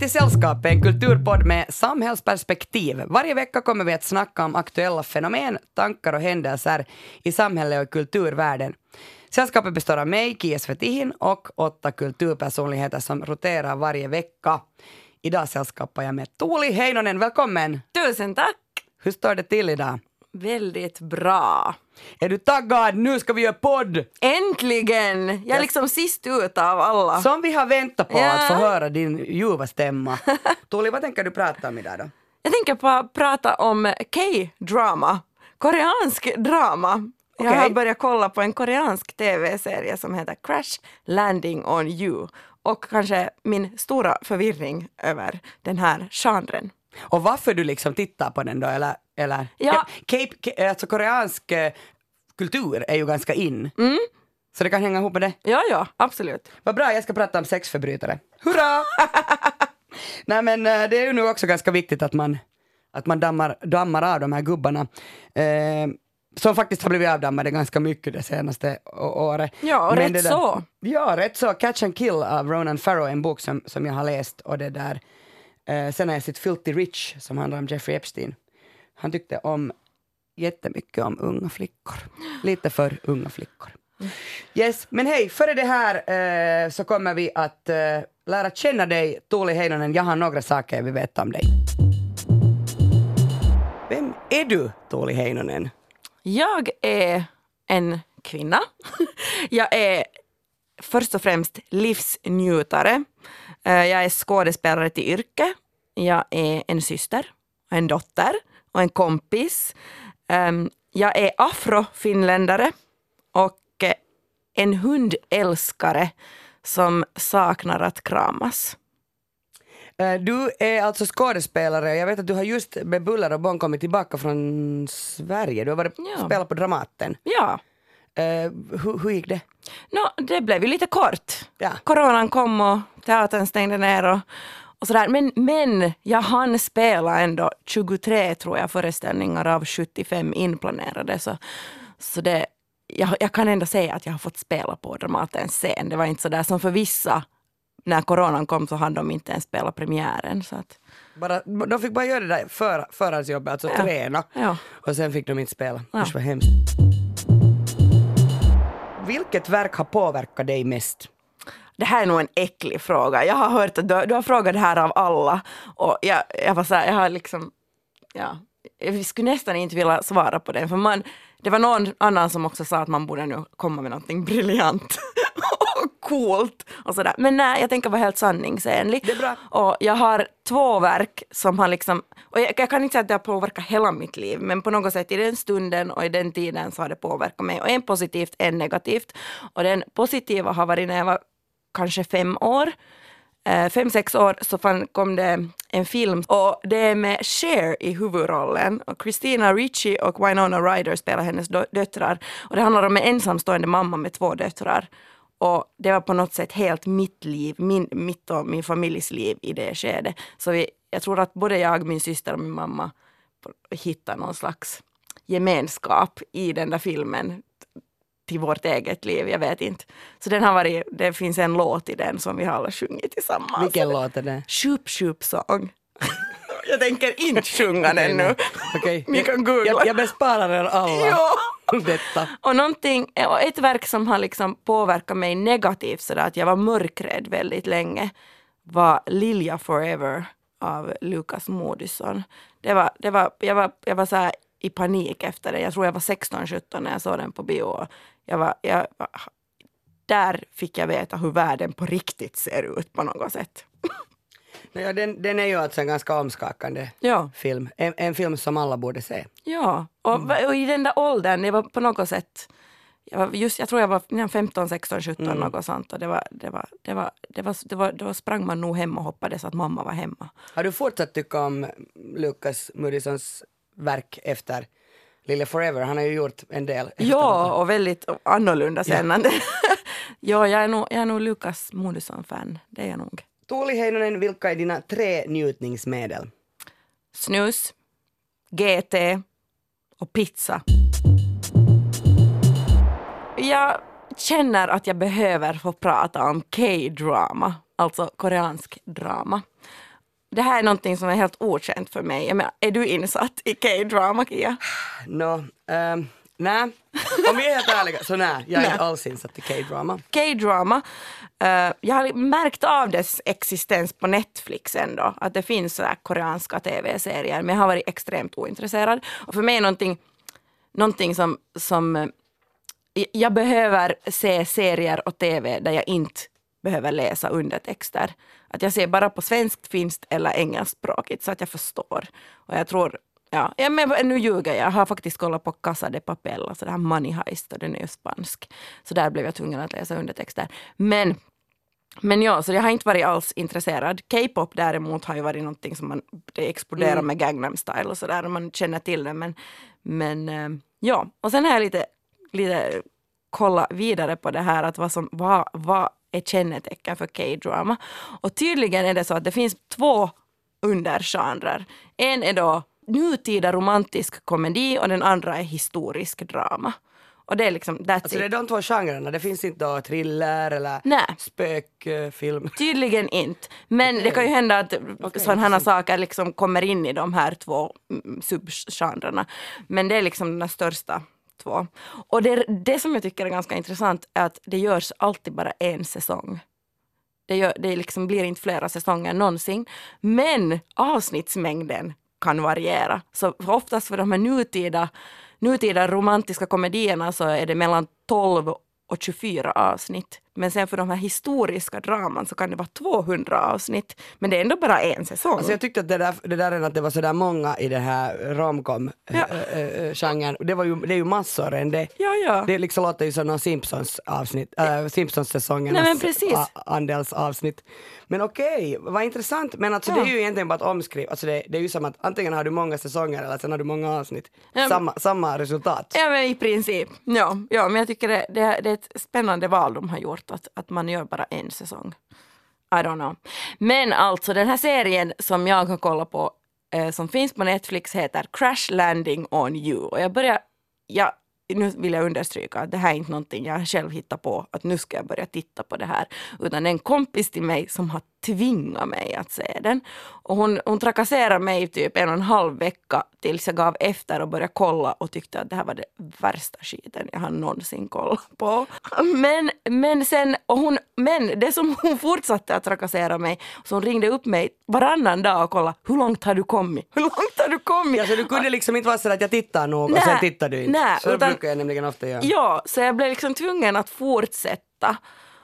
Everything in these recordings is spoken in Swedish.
till Sällskapet, en kulturpodd med samhällsperspektiv. Varje vecka kommer vi att snacka om aktuella fenomen, tankar och händelser i samhället och kulturvärlden. Sällskapet består av mig, Kia Svetihin, och åtta kulturpersonligheter som roterar varje vecka. Idag sällskapar jag med Tuuli Heinonen, välkommen! Tusen tack! Hur står det till idag? Väldigt bra. Är du taggad? Nu ska vi göra podd! Äntligen! Jag är liksom sist ut av alla. Som vi har väntat på Ja. att få höra din ljuva stämma. Tuuli, vad tänker du prata om idag då? Jag tänker på prata om K-drama, koreansk drama. Jag Okej. har börjat kolla på en koreansk tv-serie som heter Crash Landing on You och kanske min stora förvirring över den här genren. Och varför du liksom tittar på den då, eller? Eller? Ja. Cape, Ca- alltså koreansk eh, kultur är ju ganska in. Mm. Så det kan hänga ihop med det. Ja, ja, absolut. Vad bra, jag ska prata om sexförbrytare. Hurra! Nej men eh, det är ju nu också ganska viktigt att man, att man dammar, dammar av de här gubbarna. Eh, som faktiskt har blivit avdammade ganska mycket det senaste året. Ja, och Men rätt där- så. Ja, rätt så. Catch and Kill av Ronan Farrow, en bok som, som jag har läst. Och det där. Eh, sen har jag sett Filthy Rich som handlar om Jeffrey Epstein. Han tyckte om jättemycket om unga flickor. Lite för unga flickor. Yes, men hej, före det här eh, så kommer vi att eh, lära känna dig, Tuuli Heinonen. Jag har några saker jag vill veta om dig. Vem är du, Tuuli Heinonen? Jag är en kvinna. Jag är först och främst livsnjutare. Eh, jag är skådespelare till yrke. Jag är en syster, och en dotter och en kompis. Ehm, Jag är afrofinländare och eh, en hundälskare som saknar att kramas. Eh, Du är alltså skådespelare. Jag vet att du har just med buller och bång kommit tillbaka från Sverige. Du har varit Ja. spelat på Dramaten. Ja, Eh, hur, hur gick det? Nå, det blev ju lite kort. Ja. Coronan kom och teatern stängde ner och, och sådär. Men, men jag hann spela ändå 23 tror jag föreställningar av 75 inplanerade. Så, så det, jag, jag kan ändå säga att jag har fått spela på Dramatens scen. Det var inte sådär som för vissa. När coronan kom så hade de inte ens spelat premiären. Så att, Bara, de fick bara göra det där för, förhandsjobbet, alltså Ja. träna. ja. Och sen fick de inte spela. Ja. Usch vad hemskt. Vilket verk har påverkat dig mest? Det här är nog en äcklig fråga. Jag har hört att du, du har frågat det här av alla. Och jag, jag var så här, jag har liksom, ja, jag skulle nästan inte vilja svara på den. För man, det var någon annan som också sa att man borde nu komma med någonting briljant och coolt. Och sådär. Men nej, jag tänker vara helt sanningsenlig. Det är bra. Och jag har två verk som har liksom, och jag, jag kan inte säga att det har påverkat hela mitt liv, men på något sätt i den stunden och i den tiden så har det påverkat mig. Och en positivt, en negativt. Och den positiva har varit när jag var kanske fem år. Eh, fem, sex år så fan kom det en film och det är med Cher i huvudrollen. Och Christina Ricci och Winona Ryder spelar hennes dö- döttrar. Och det handlar om en ensamstående mamma med två döttrar. Och det var på något sätt helt mitt liv, min, mitt och min familjs liv i det skedet. Så vi, jag tror att både jag, min syster och min mamma hittade någon slags gemenskap i den där filmen till vårt eget liv, jag vet inte. Så den har varit, det finns en låt i den som vi har alla sjungit tillsammans. Vilken låt är det? Shoop Shoop Song. jag tänker inte sjunga den nu. Okej. Ni kan googla. Jag, jag besparar er alla Ja. detta. Och någonting, och ett verk som har liksom påverkat mig negativt sådär att jag var mörkrädd väldigt länge var Lilja Forever av Lukas Moodysson. Det var, det var, jag var, jag var så här i panik efter det. Jag tror jag var 16-17 när jag såg den på bio. Jag var, jag, var- där fick jag veta hur världen på riktigt ser ut på något sätt. Ja, den, den är ju alltså en ganska omskakande Ja. film. En, en film som alla borde se. Ja, och, va- och i den där åldern, det var på något sätt jag, var just, jag tror jag var 15, 16, 17 Mm. något sånt och det var, det var, det var, det var, det var, då sprang man nog hem och hoppades att mamma var hemma. Har du fortsatt tycka om Lucas Moodyssons verk efter Lille Forever? Han har ju gjort en del. Ja, och väldigt annorlunda sen. ja, jag är nog, jag är nog Lukas Moodysson-fan, det är jag nog. Tuuli Heinonen, vilka är dina tre njutningsmedel? Snus, GT och pizza. Jag känner att jag behöver få prata om K-drama, alltså koreansk drama. Det här är någonting som är helt okänt för mig. Jag menar, är du insatt i K-drama, Kia? Nå, ehm, nej. Om vi är helt ärliga så nej, jag är Nej. inte alls insatt i K-drama. K-drama. eh, jag har märkt av dess existens på Netflix ändå, att det finns så här koreanska tv-serier, men jag har varit extremt ointresserad. Och för mig är någonting, någonting som, som eh, jag behöver se serier och tv där jag inte behöver läsa undertexter. Att jag ser bara på svenskt, finskt eller engelskspråkigt så att jag förstår. Och jag tror, ja, ja men nu ljuger jag, jag har faktiskt kollat på Casa de Papel, alltså det här Money Heist och den är ju spansk. Så där blev jag tvungen att läsa undertexter. Men men ja, så jag har inte varit alls intresserad. K-pop däremot har ju varit någonting som man, det exploderar Mm. med Gangnam style och sådär, man känner till det. Men, men eh, ja, och sen har jag lite, lite kolla vidare på det här, att vad, som, vad, vad är kännetecken för K-drama. Och tydligen är det så att det finns två undergenrer. En är då nutida romantisk komedi och den andra är historisk drama. Och det är liksom, that's Alltså det är it. de två genrerna, det finns inte då thriller eller Nej. spökfilm. Tydligen inte. Men det kan ju hända att sådana här saker liksom kommer in i de här två mm, subgenrerna. Men det är liksom de största två. Och det, det som jag tycker är ganska intressant är att det görs alltid bara en säsong. Det, gör, det liksom blir inte flera säsonger någonsin. Men avsnittsmängden kan variera. Så oftast för de här nutida, nutida romantiska komedierna så är det mellan 12 och 24 avsnitt. Men sen för de här historiska draman så kan det vara 200 avsnitt. Men det är ändå bara en säsong. Alltså jag tyckte att det där, det där är att det var sådär många i det här romcom Ja. äh, äh, genren. Det, var ju, det är ju massor än det. ja, ja. Det liksom låter ju som någon Simpsons avsnitt, äh, Simpsons-säsongernas andelsavsnitt. Men okej, vad intressant. Men alltså det Ja. är ju egentligen bara ett omskriv. Alltså det, det är ju som att antingen har du många säsonger eller sen har du många avsnitt. Ja, Samma, samma resultat. Ja, men i princip. Ja, ja men jag tycker det, det, det är ett spännande val de har gjort, att, att man gör bara en säsong. I don't know. Men alltså den här serien som jag har kollat på, eh, som finns på Netflix, heter Crash Landing on You. Och jag börjar, ja, nu vill jag understryka att det här är inte någonting jag själv hittar på, att nu ska jag börja titta på det här. Utan det är en kompis till mig som har tvingat mig att se den. Och hon, hon trakasserade mig typ en och en halv vecka tills jag gav efter och började kolla och tyckte att det här var det värsta skiten jag har någonsin kollat på. Men, men sen, och hon, men det som hon fortsatte att trakassera mig, så hon ringde upp mig varannan dag och kollade hur långt har du kommit? Hur långt har du kommit? Alltså du kunde liksom inte vara så att jag tittar nog och sen tittar du inte. nej, så utan- brukar jag nämligen ofta göra. Ja, så jag blev liksom tvungen att fortsätta.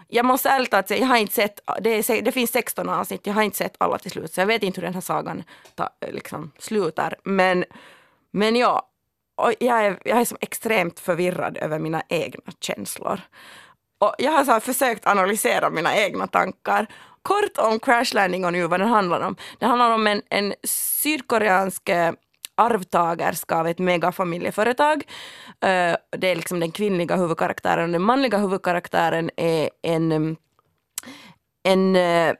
Jag måste ärligt talat säga, jag har inte sett, det, är, det finns 16 avsnitt, jag har inte sett alla till slut, så jag vet inte hur den här sagan ta, liksom, slutar. Men, men ja, och jag är, jag är som extremt förvirrad över mina egna känslor. Och jag har så försökt analysera mina egna tankar. Kort om Crash Landing och nu vad den handlar om. Det handlar om en, en sydkoreansk arvtagerska av ett megafamiljeföretag. Eh, det är liksom den kvinnliga huvudkaraktären. Den manliga huvudkaraktären är en, en, eh,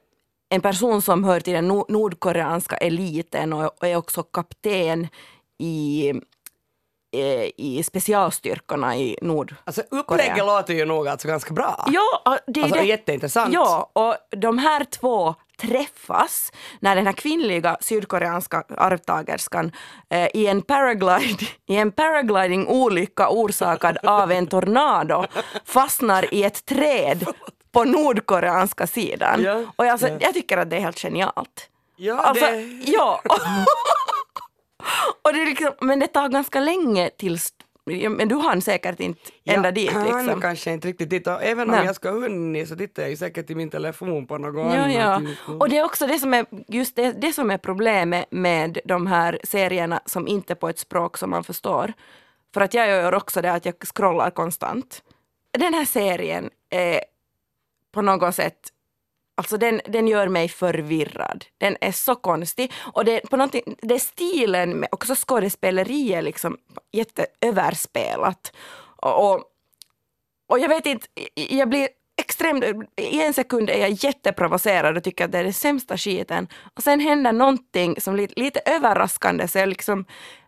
en person som hör till den nord- nordkoreanska eliten och är också kapten i, eh, i specialstyrkorna i Nord. Alltså upplägget låter ju nog alltså ganska bra. Ja, det är Alltså, det. jätteintressant. Ja, och de här två träffas när den här kvinnliga sydkoreanska arvtagerskan eh, i en, paraglide, i en paragliding-olycka orsakad av en tornado fastnar i ett träd på nordkoreanska sidan. Ja, och alltså, ja. jag tycker att det är helt genialt. Ja, Alltså, det... ja. och det är liksom, men det tar ganska länge tills, men du hann säkert inte ända dit. Jag Liksom. hann kanske inte riktigt titta. Även om Nej. jag ska hunnit så tittar jag ju säkert i min telefon på något Ja, annat. ja. Och det är också det som är, just det, det som är problemet med de här serierna som inte är på ett språk som man förstår. För att jag gör också det att jag scrollar konstant. Den här serien är på något sätt Alltså den, den gör mig förvirrad. Den är så konstig. Och det, på någonting, det är stilen, med också skådespeleriet liksom jätteöverspelat. Och, och, och jag vet inte, jag blir extremt, i en sekund är jag jätteprovocerad och tycker att det är den sämsta skiten. Och sen händer någonting som lite, lite överraskande så jag liksom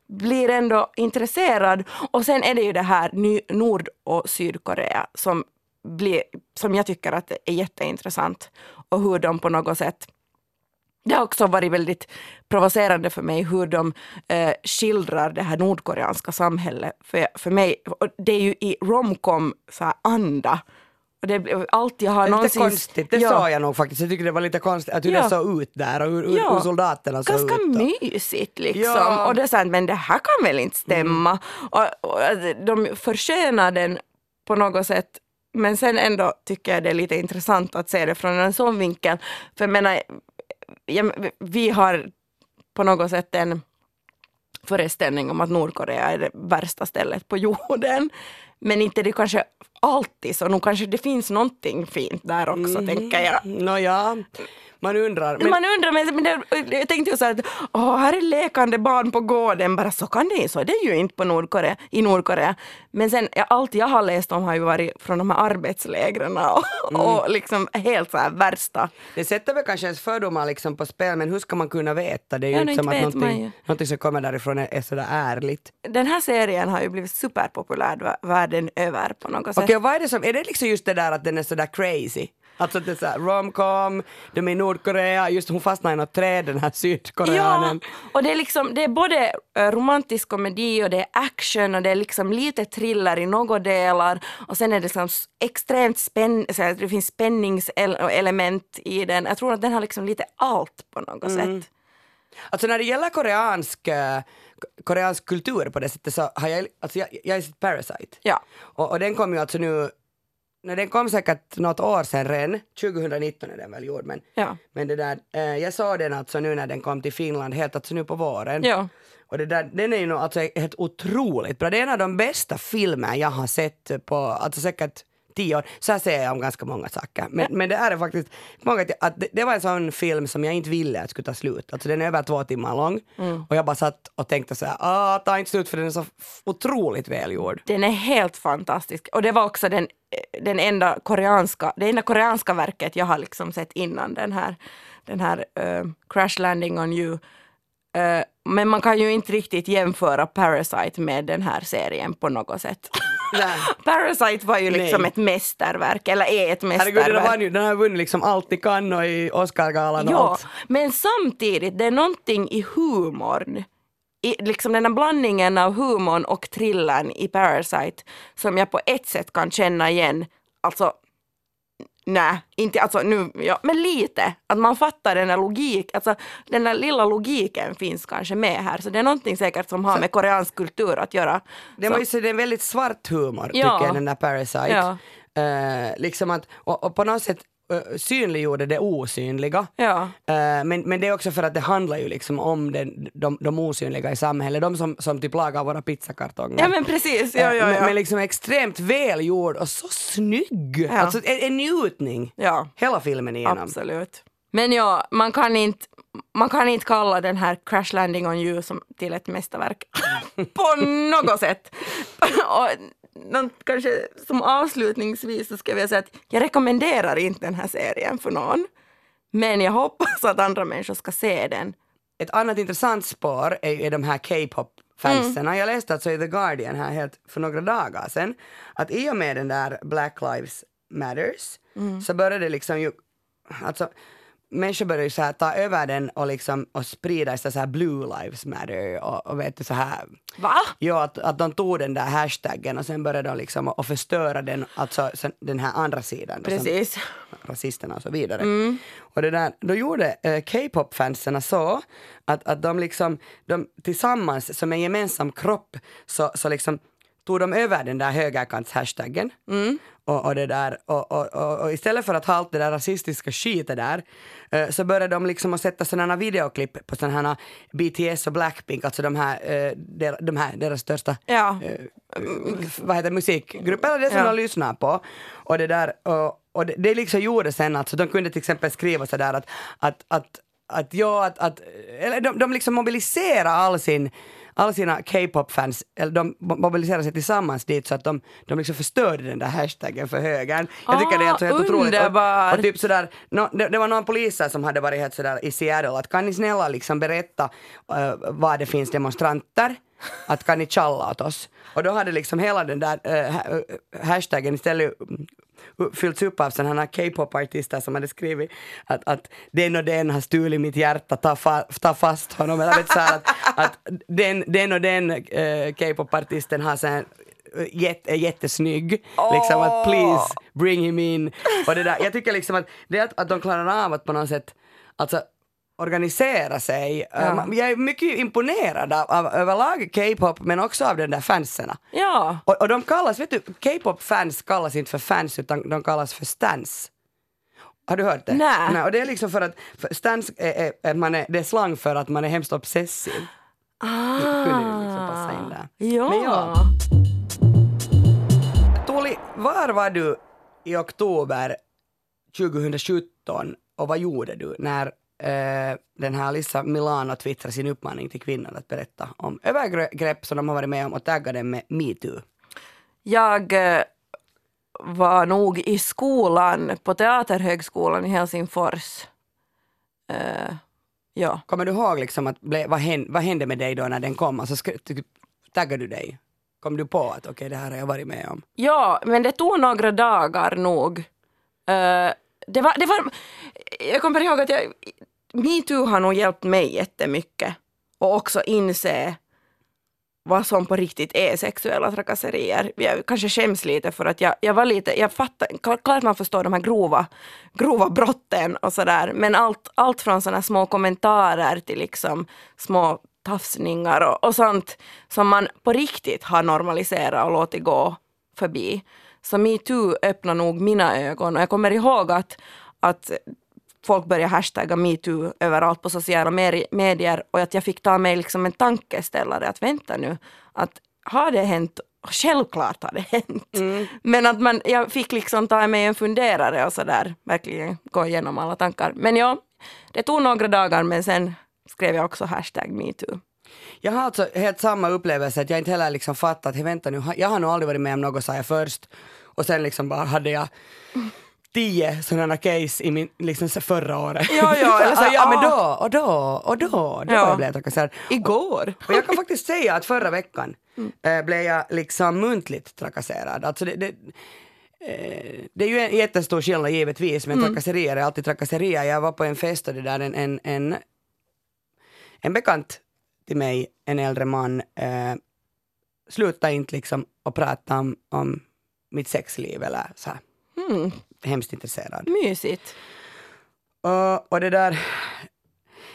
blir ändå intresserad. Och sen är det ju det här Ny- Nord och Sydkorea som, blir, som jag tycker att är jätteintressant. Och hur de på något sätt Det har också varit väldigt provocerande för mig hur de eh, skildrar det här nordkoreanska samhället. För, för mig, det är ju i romcom så här anda. Och det, allt jag har Det är någonsin... lite konstigt, det Ja. sa jag nog faktiskt. Jag tycker det var lite konstigt att hur Ja. det såg ut där och hur, Ja. hur soldaterna såg ganska ut. och- mysigt liksom. Ja. Och det här, men det här kan väl inte stämma. Och, och, de förskönar den på något sätt. Men sen ändå tycker jag det är lite intressant att se det från en sån vinkel. För jag menar, vi har på något sätt en föreställning om att Nordkorea är det värsta stället på jorden. Men inte det kanske alltid så. Nu kanske det finns någonting fint där också, tänker jag. Nåja, man undrar. Men, Man undrar, men, men det, jag tänkte ju så att åh, här är lekande barn på gården, bara så kan det så är det ju inte på Nordkorea, i Nordkorea. Men sen, allt jag har läst om har ju varit från de här arbetslägren och, Mm. och liksom helt så här värsta. det sätter väl kanske ens fördomar liksom på spel, men hur ska man kunna veta? Det är ju Ja, inte som att någonting, någonting som kommer därifrån är, är sådär ärligt. Den här serien har ju blivit superpopulär vä- världen över på något sätt. Okej, och vad är det som, är det liksom just det där att den är sådär crazy? Alltså det är såhär romcom, de är i Nordkorea, just hon fastnar i något träd den här Ja, sydkoreanen. och det är, liksom, det är både eh, romantisk komedi och det är action och det är liksom lite thriller i några delar och sen är det liksom extremt spänn, det finns spänningselement i den. Jag tror att den har liksom lite allt på något Mm. sätt. Alltså när det gäller koreansk, eh, koreansk kultur på det sättet så har jag, alltså jag, jag har sett Parasite. Ja. Och, och den kom ju alltså nu, när den kom säkert något år sedan redan, 2019 är den väl gjord men, Ja. men det där, eh, jag såg den alltså nu när den kom till Finland, helt alltså nu på våren. Ja. Och det där, den är ju alltså helt otroligt bra. Det är en av de bästa filmer jag har sett på, alltså säkert tio år. Så här säger jag om ganska många saker. Men, men det är faktiskt, många, att det, det var en sån film som jag inte ville att skulle ta slut. Alltså den är över två timmar lång. Och jag bara satt och tänkte så här, ah, ta inte slut för den är så otroligt välgjord. Den är helt fantastisk. Och det var också den, eh, den enda koreanska, det enda koreanska verket jag har liksom sett innan den här, den här eh, Crash Landing on You. Eh, men man kan ju inte riktigt jämföra Parasite med den här serien på något sätt. Parasite var ju liksom Nej. ett mästerverk, eller är ett Herregud, den, mästerverk. vann ju, den har vunnit liksom allt i Cannes och i Oscargalan och Ja, allt. men samtidigt, det är någonting i humorn, i liksom den här blandningen av humorn och thrillern i Parasite som jag på ett sätt kan känna igen. Alltså, nej, inte alltså nu, ja, men lite. Att man fattar den här logik, alltså den där lilla logiken finns kanske med här. Så det är någonting säkert som har med koreansk kultur att göra. Det, Så- var ju så, det är en väldigt svart humor Ja. tycker jag, den där Parasite. Ja. Eh, liksom att, och, och på något sätt uh, synliggjorde det osynliga. Ja. Eh, men, men det är också för att det handlar ju liksom om den, de, de osynliga i samhället, de som, som typ lagar våra pizzakartonger. ja, men precis. Ja, Eh, ja, Men, ja. men liksom extremt välgjord och så snygg. Ja. Alltså en, en njutning. ja. Hela filmen igenom. Absolut. Men ja, man kan inte man kan inte kalla den här Crash Landing on You som till ett mästerverk på något sätt. Och någon, kanske som avslutningsvis så ska jag vilja säga att jag rekommenderar inte den här serien för någon. Men jag hoppas att andra människor ska se den. Ett annat intressant spår är, är de här K-pop-fansen. Mm. Jag läste alltså i The Guardian här helt för några dagar sedan att i och med den där Black Lives Matters Mm. så började det liksom ju, alltså människor började så här ta över den och liksom och sprida så här Blue Lives Matter och, och vet du så här Va? Ja, att, att de tog den där hashtaggen och sen började de liksom att förstöra den, alltså den här andra sidan. då som- Precis. rasisterna och så vidare. Mm. Och det där, då gjorde eh, K-pop-fanserna så att, att de liksom, de tillsammans som en gemensam kropp så, så liksom tog de över den där högerkants-hashtaggen. Mm. Och, och, det där, och, och, och, istället för att ha allt det där rasistiska skitet där eh, så började de liksom att sätta sådana videoklipp på sådana BTS och Blackpink, alltså de här, eh, de här deras största Ja. eh, vad heter musikgrupper, eller det som Ja. de lyssnar på. Och det där, och, det, det liksom gjorde sen alltså, de kunde till exempel skriva sådär att, att, att, att ja, att, att eller de, de liksom mobiliserar all sin alla sina K-pop-fans, de mobiliserar sig tillsammans dit så att de, de liksom förstörde den där hashtaggen för högern. Jag tycker det är helt Ah, otroligt. Och, och typ sådär, no, det, det var några poliser som hade varit helt sådär i Seattle att kan ni snälla liksom berätta eh, var det finns demonstranter att kan ni tjalla åt oss? Och då hade liksom hela den där äh, ha- hashtaggen istället mm, fyllts upp av sådana här K-pop-artister som hade skrivit att, att den och den har stulit mitt hjärta, ta, fa, ta fast honom. Eller vet så här, att, att den, den och den äh, K-pop-artisten har äh, jätte, är jättesnygg. Liksom att please bring him in. Och det där, jag tycker liksom att det att, att de klarar av att på något sätt alltså, organisera sig. Ja. Ja. Jag är mycket imponerad av, av överlag K-pop men också av den där fanserna. Ja. Och, och de kallas, vet du, K-pop-fans kallas inte för fans utan de kallas för stans. Har du hört det? Nej. och det är liksom för att för stans är, är, man är, det är slang för att man är hemskt obsessiv. Ah. kunde ju liksom passa in där. Ja. Men ja. Tuuli, var var du i oktober 2017 och vad gjorde du när eh, den här Lisa Milano twittrade sin uppmaning till kvinnor att berätta om övergrepp som de har varit med om och tagga dem med metoo? Jag eh, var nog i skolan, på Teaterhögskolan i Helsingfors. Eh, ja. Kommer du ihåg liksom att ble, vad, hände, vad hände med dig då när den kom? Alltså, typ, taggade du dig? Kom du på att okej, det här har jag varit med om? ja, men det tog några dagar nog. Eh, det var, det var, jag kommer ihåg att jag, metoo har nog hjälpt mig jättemycket. Och också inse vad som på riktigt är sexuella trakasserier. Jag kanske skäms lite för att jag, jag var lite, jag fattar, klart man förstår de här grova, grova brotten och sådär, men allt, allt från sådana små kommentarer till liksom små tafsningar och, och sånt som man på riktigt har normaliserat och låtit gå förbi. Så metoo öppnade nog mina ögon och jag kommer ihåg att, att folk började hashtagga metoo överallt på sociala medier och att jag fick ta mig liksom en tankeställare att vänta nu, att har det hänt? Självklart har det hänt. Men att man, jag fick liksom ta mig en funderare och sådär, verkligen gå igenom alla tankar. Men ja, det tog några dagar men sen skrev jag också hashtag metoo. Jag har alltså helt samma upplevelse att jag inte heller liksom fattat, hej vänta nu, jag har nog aldrig varit med om något sa jag först och sen liksom bara hade jag tio sådana case i min, liksom förra året. Ja, ja, eller så här, ja men då, och då, och då, då Ja. blev jag trakasserad. Igår. Och jag kan faktiskt säga att förra veckan eh, blev jag liksom muntligt trakasserad. Alltså det, det, eh, det är ju en jättestor skillnad givetvis, men trakasserier är alltid trakasserier. Jag var på en fest och det där en, en, en, en bekant till mig, en äldre man, eh, slutade inte liksom att prata om, om mitt sexliv eller så här. Mm, Hemskt intresserad. mysigt. Och, och det där...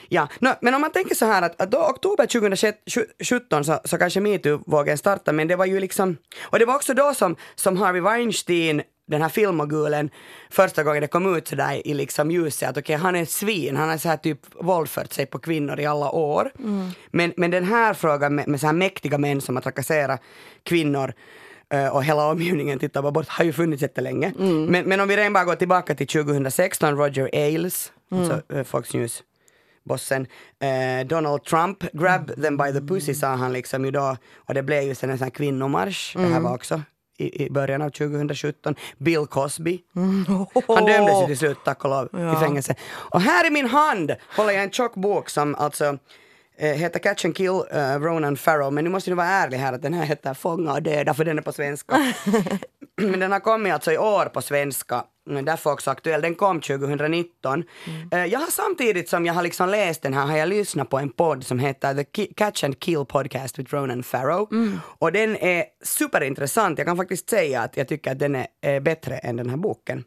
Ja, nå, men om man tänker så här att, att då oktober 2017 så, så kanske metoo-vågen startade, men det var ju liksom... Och det var också då som, som Harvey Weinstein, den här filmogulen, första gången det kom ut sådär i liksom ljuset att okej, han är ett svin, han har så här typ våldfört sig på kvinnor i alla år. Men, men den här frågan med, med så här mäktiga män som har trakasserat kvinnor och hela omgivningen tittar bara bort. Har ju funnits jättelänge. Men, men om vi redan bara går tillbaka till 2016, Roger Ailes, alltså eh, Fox News bossen. Eh, Donald Trump, grab them by the pussy sa han liksom ju då. Och det blev ju sen en sån här kvinnomarsch, det här var också i, i början av 2017. Bill Cosby, han dömdes ju till slut tack och lov Ja. i fängelse. Och här i min hand! Håller jag en tjock bok som alltså eh, heter Catch and Kill eh, Ronan Farrow, men nu måste du vara ärlig här att den här heter Fånga och döda för den är på svenska. men den har kommit alltså i år på svenska, Mm, därför också aktuell. Den kom 2019. Eh, jag har samtidigt som jag har liksom läst den här har jag lyssnat på en podd som heter The Catch and Kill Podcast with Ronan Farrow. Och den är superintressant. Jag kan faktiskt säga att jag tycker att den är eh, bättre än den här boken.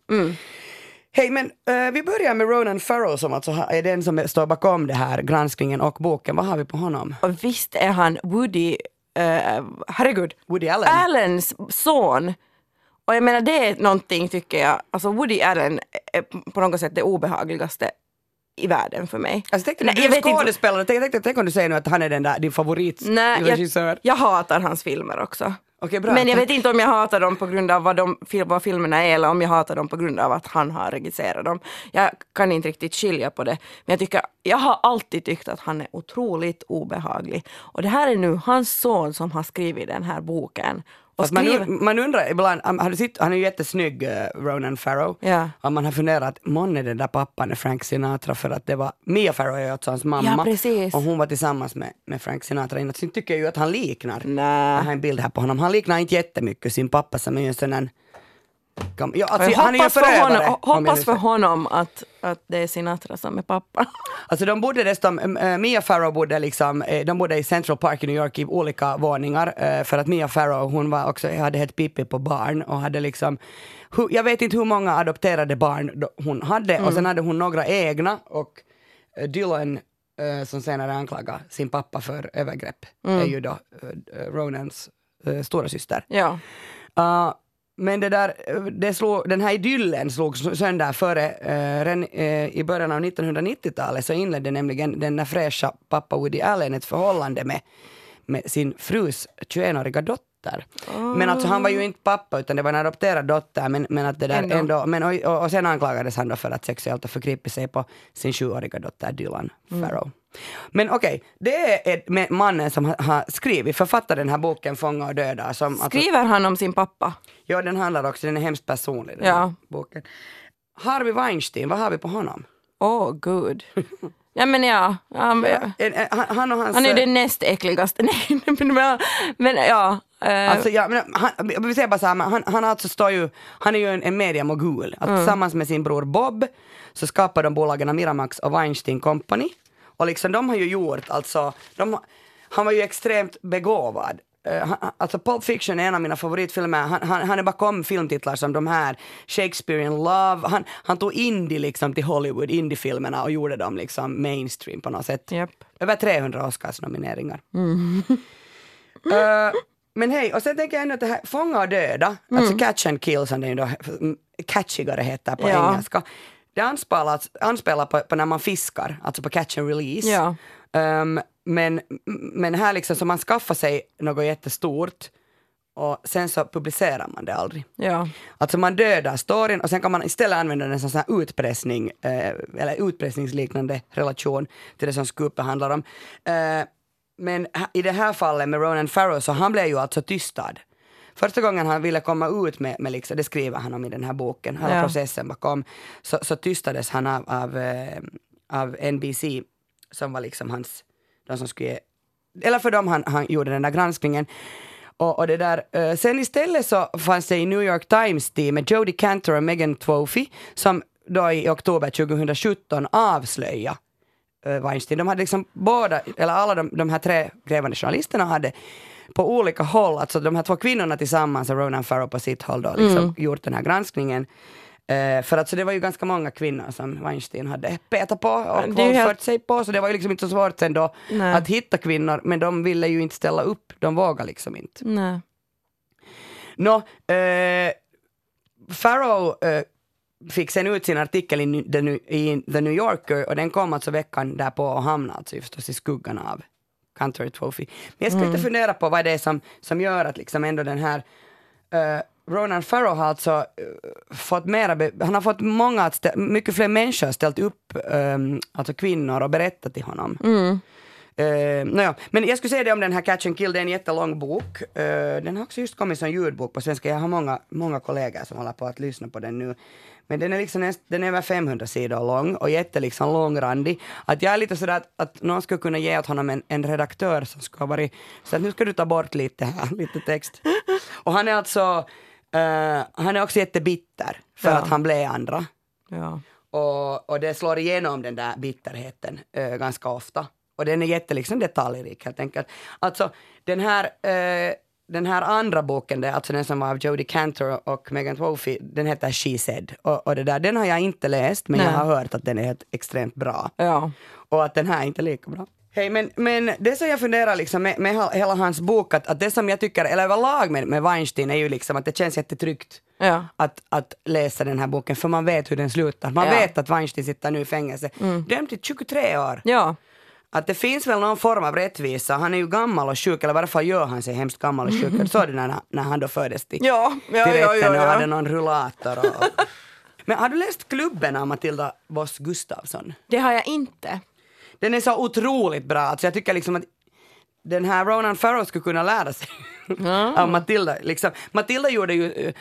Hej, men eh, vi börjar med Ronan Farrow som alltså är den som står bakom det här granskningen och boken. Vad har vi på honom? Och visst är han Woody, uh, herregud, Woody Allen. Allens son. Och jag menar det är någonting tycker jag, alltså Woody Allen är på något sätt det obehagligaste i världen för mig. Alltså tänkte Nej, du, är skådespelare, tänk, tänk, tänk om du säger nu att han är den där, din favoritregissör. jag, jag hatar hans filmer också. Okej, bra. Men jag vet inte om jag hatar dem på grund av vad, de, vad filmerna är eller om jag hatar dem på grund av att han har regisserat dem. Jag kan inte riktigt skilja på det. Men jag, tycker, jag har alltid tyckt att han är otroligt obehaglig. Och det här är nu hans son som har skrivit den här boken. Fast man, man undrar ibland, har du sett, han är ju jättesnygg, uh, Ronan Farrow. Ja. Och man har funderat, månne den där pappan är Frank Sinatra för att det var, Mia Farrow är alltså hans mamma. Ja. Och hon var tillsammans med, med Frank Sinatra innan. Sen tycker jag ju att han liknar. Nä. Jag har en bild här på honom. Han liknar inte jättemycket sin pappa som är ju en sån där ja, Jag alltså, ju hoppas för, honom, om jag hoppas för honom att, att det är Sinatra som är pappa. Alltså de bodde dessutom, Mia Farrow bodde liksom, äh, de bodde i Central Park i New York i olika våningar äh, för att Mia Farrow hon var också, hade ett Pippi på barn och hade liksom, jag vet inte hur många adopterade barn hon hade och sen hade hon några egna och äh, Dylan som senare anklagade sin pappa för övergrepp är ju då Ronans äh, stora syster. Ja. Uh, men det där, eh, det slog, den här idyllen slogs sönder före, uh, ren, eh, i början av 1990-talet så inledde nämligen den där fräscha pappa Woody Allen ett förhållande med, med sin frus 21-åriga dotter. Men alltså han var ju inte pappa utan det var en adopterad dotter men, men att det där Ändå. ändå, men, och, och, och sen anklagades han då för att sexuellt ha förgripit sig på sin sjuåriga dotter Dylan Farrow. Men okej, det är med mannen som har, skrivit, författat den här boken Fånga och döda. Som, alltså, Skriver han om sin pappa? Ja, den handlar också, den är hemskt personlig den Ja. här boken. Harvey Weinstein, vad har vi på honom? Åh, oh, gud. Ja, men ja. Han, en- Han, och hans... han är den näst äckligaste. Nej, men, men, ja. eh, Alltså, ja, men han, jag vill säga bara så här, han, han, alltså står ju, han är ju en, en mediamogul. Alltså, Mm. Tillsammans med sin bror Bob så skapar de bolagen Miramax och Weinstein Company. Och liksom de har ju gjort, alltså, de, han var ju extremt begåvad. Eh, alltså Pulp Fiction är en av mina favoritfilmer. Han, han, han är bakom filmtitlar som de här, Shakespeare in Love. Han, han tog indie liksom till Hollywood, indiefilmerna och gjorde dem liksom mainstream på något sätt. Japp. Över 300 Oscarsnomineringar. Eh, men hej, och sen tänker jag ändå att det här Fånga och döda, alltså Catch and Kill som det ju då mm, catchigare heter på Ja. engelska. Det anspelar, anspelar på, på när man fiskar, alltså på catch and release. Ja. Ehm, men, men här liksom så man skaffar sig något jättestort och sen så publicerar man det aldrig. ja. Alltså man dödar storyn och sen kan man istället använda den som sån här utpressning, eh, eller utpressningsliknande relation till det som skupet handlar om. Eh, men i det här fallet med Ronan Farrow så han blev ju alltså tystad. Första gången han ville komma ut med, med liksom, det skriver han om i den här boken, hela Ja. processen bakom, så, så tystades han av, av, eh, av NBC som var liksom hans, de som skulle eller för dem han, han gjorde den där granskningen. Och, och det där, eh, sen istället så fanns det i New York Times-teamet Jodie Cantor och Megan Twofy som då i oktober 2017 avslöjade eh, Weinstein. De hade liksom båda, eller alla de, de här tre grävande journalisterna hade på olika håll, alltså de här två kvinnorna tillsammans och Ronan Farrow på sitt håll då liksom gjort den här granskningen. Eh, för att så det var ju ganska många kvinnor som Weinstein hade petat på och ju helt- våldfört sig på, så det var ju liksom inte så svårt sen då Nej. att hitta kvinnor, men de ville ju inte ställa upp, de vågade liksom inte. Nej. Nå, eh, Farrow eh, fick sen ut sin artikel i, Ny- The New- i The New Yorker och den kom alltså veckan därpå och hamnade alltså förstås i skuggan av Cantor Trophy. Men jag ska lite fundera på vad det är som, som gör att liksom ändå den här eh, Ronan Farrow har alltså eh, fått mera, han har fått många, mycket fler människor ställt upp, um, alltså kvinnor och berättat till honom. Mm. Uh, nåja, men jag skulle säga det om den här Catch and Kill, det är en jättelång bok. Eh, den har också just kommit som ljudbok på svenska. Jag har många, många kollegor som håller på att lyssna på den nu. Men den är liksom näst, den är över 500 sidor lång och jätte liksom långrandig. Att jag är lite sådär att, att någon skulle kunna ge åt honom en, en redaktör som skulle ha varit, så att nu ska du ta bort lite här, lite text. Och han är alltså, eh, han är också jättebitter för Ja. att han blev andra. Ja. Och, och det slår igenom den där bitterheten eh, ganska ofta. Och den är jätte liksom detaljrik helt enkelt. Alltså den här, eh, den här andra boken, det, är alltså den som var av Jodie Cantor och Megan Twofy, den heter She Said. Och, och det där, den har jag inte läst men jag Nej. har hört att den är helt extremt bra. Ja. Och att den här är inte lika bra. Hej, men, men det som jag funderar liksom med, med hela- hans bok, att, att det som jag tycker, eller överlag med, med Weinstein är ju liksom att det känns jättetryggt Ja. att, att läsa den här boken för man vet hur den slutar. Man Ja. Mm. vet att Weinstein sitter nu i fängelse. Dömd till 23 år. Ja. Att det finns väl någon form av rättvisa. Han är ju gammal och sjuk, eller i varje fall gör han sig hemskt gammal och sjuk. Jag såg det när, när han då föddes till, Ja, ja, till ja, rätten ja, och ja. hade någon rullator. Och, Men har du läst Klubben av Matilda Voss Gustafsson? Det har jag inte. Den är så otroligt bra. Alltså jag tycker liksom att den här Ronan Farrow skulle kunna lära sig av Matilda. Liksom. Matilda gjorde ju eh,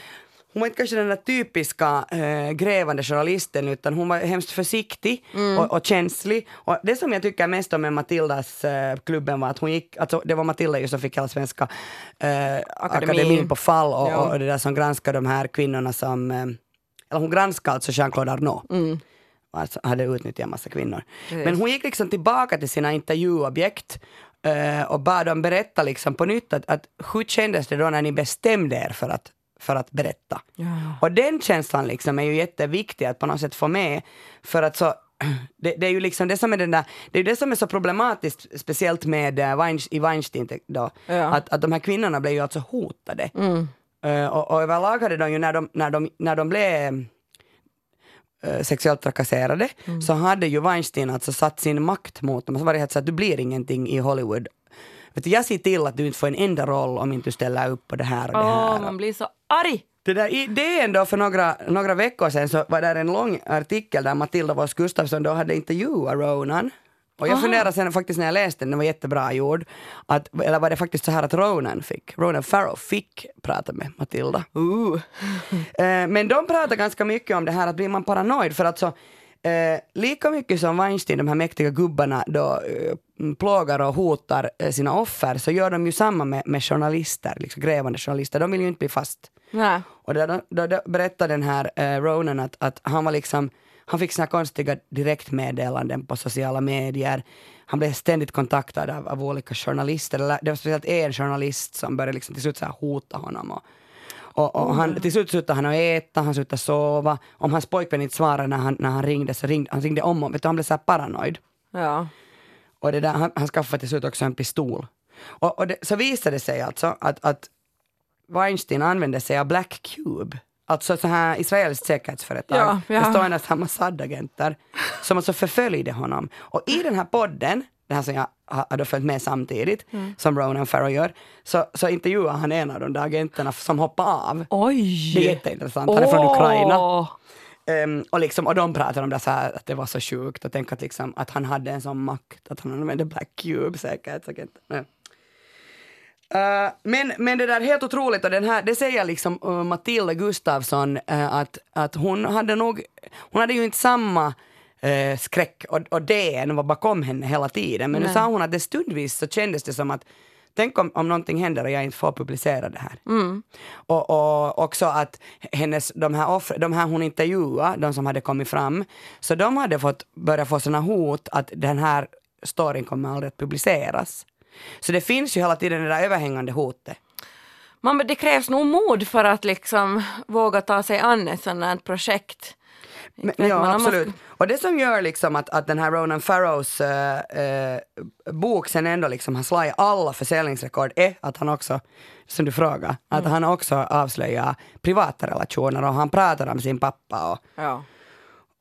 hon var inte kanske den där typiska äh, grävande journalisten utan hon var hemskt försiktig Mm. och, och känslig. Och det som jag tycker mest om med Matildas äh, klubben var att hon gick, alltså det var Matilda ju som fick hela svenska äh, akademin på fall och, Ja. och det där som granskade de här kvinnorna som, eller hon granskade alltså Jean-Claude Arnault. Mm. Alltså, hade utnyttjat en massa kvinnor. Precis. Men hon gick liksom tillbaka till sina intervjuobjekt eh, och bad dem berätta liksom på nytt att, att hur kändes det då när ni bestämde er för att, för att berätta? Ja. Och den känslan liksom är ju jätteviktig att på något sätt få med för att så det, det är ju liksom det som är den där, det är det som är så problematiskt speciellt med Weins, i Weinstein då, Ja. att, att de här kvinnorna blev ju alltså hotade. Mm. Eh, och, och överlag hade de ju när de, när de, när de blev eh, sexuellt trakasserade Mm. så hade ju Weinstein alltså satt sin makt mot dem så var det helt så att du blir ingenting i Hollywood. Vet du, jag ser till att du inte får en enda roll om inte du ställer upp på det här och det Åh, här. man blir så arg. Det där, i DN då för några, några veckor sedan så var där en lång artikel där Matilda Voss Gustafsson då hade intervjuat Ronan. Och jag funderade sen faktiskt när jag läste den, den var jättebra gjord, att, eller var det faktiskt så här att Ronan fick, Ronan Farrow fick prata med Matilda. Uh. Men de pratar ganska mycket om det här att blir man paranoid för att så eh, lika mycket som Weinstein, de här mäktiga gubbarna då eh, plågar och hotar eh, sina offer så gör de ju samma med, med journalister, liksom grävande journalister. De vill ju inte bli fast. Nej. Och då, då, då, berättade den här eh, Ronan att, att han var liksom, han fick såna konstiga direktmeddelanden på sociala medier. Han blev ständigt kontaktad av, av olika journalister. Det var speciellt en journalist som började liksom till slut så hota honom. Och, och, och han, till slut slutade han att äta, han slutade sova. Om hans pojkvän inte svarade när han, när han ringde så ringde han ringde om och vet du, han blev så här paranoid. Ja. Och det där, han, han skaffade till slut också en pistol. Och, och det, så visade det sig alltså att, att Weinstein använde sig av Black Cube, alltså så här israeliskt säkerhetsföretag Ja, ja. bestående av Mossad-agenter som alltså förföljde honom. Och i den här podden, den här som jag då följt med samtidigt, Mm. som Ronan Farrow gör, så, så intervjuar han en av de där agenterna som hoppar av. Oj! Det är jätteintressant, han är från Ukraina. Ehm, och, liksom, och de pratar om det så här, att det var så sjukt och tänk att, liksom, att han hade en sån makt, att han använde Black Cube säkerhetsagent. Ja. Eh, men, men det där är helt otroligt och den här, det säger liksom uh, Matilda Gustafsson eh, att, att hon hade nog, hon hade ju inte samma uh, skräck och, och DN var bakom henne hela tiden men nu Nej. sa hon att det stundvis så kändes det som att Tänk om, om någonting händer och jag inte får publicera det här. Mm. Och, och också att hennes, de, här offer, de här hon intervjuade, de som hade kommit fram, så de hade fått börja få såna hot att den här storyn kommer aldrig att publiceras. Så det finns ju hela tiden det där överhängande hotet. Man, det krävs nog mod för att liksom våga ta sig an ett sådant här projekt. Men, ja, man om man absolut. Och det som gör liksom att, att den här Ronan Farrows eh, eh, bok sen ändå liksom har slagit alla försäljningsrekord är att han också, som du frågar, att Mm. han också avslöjar privata relationer och han pratar om sin pappa och Ja.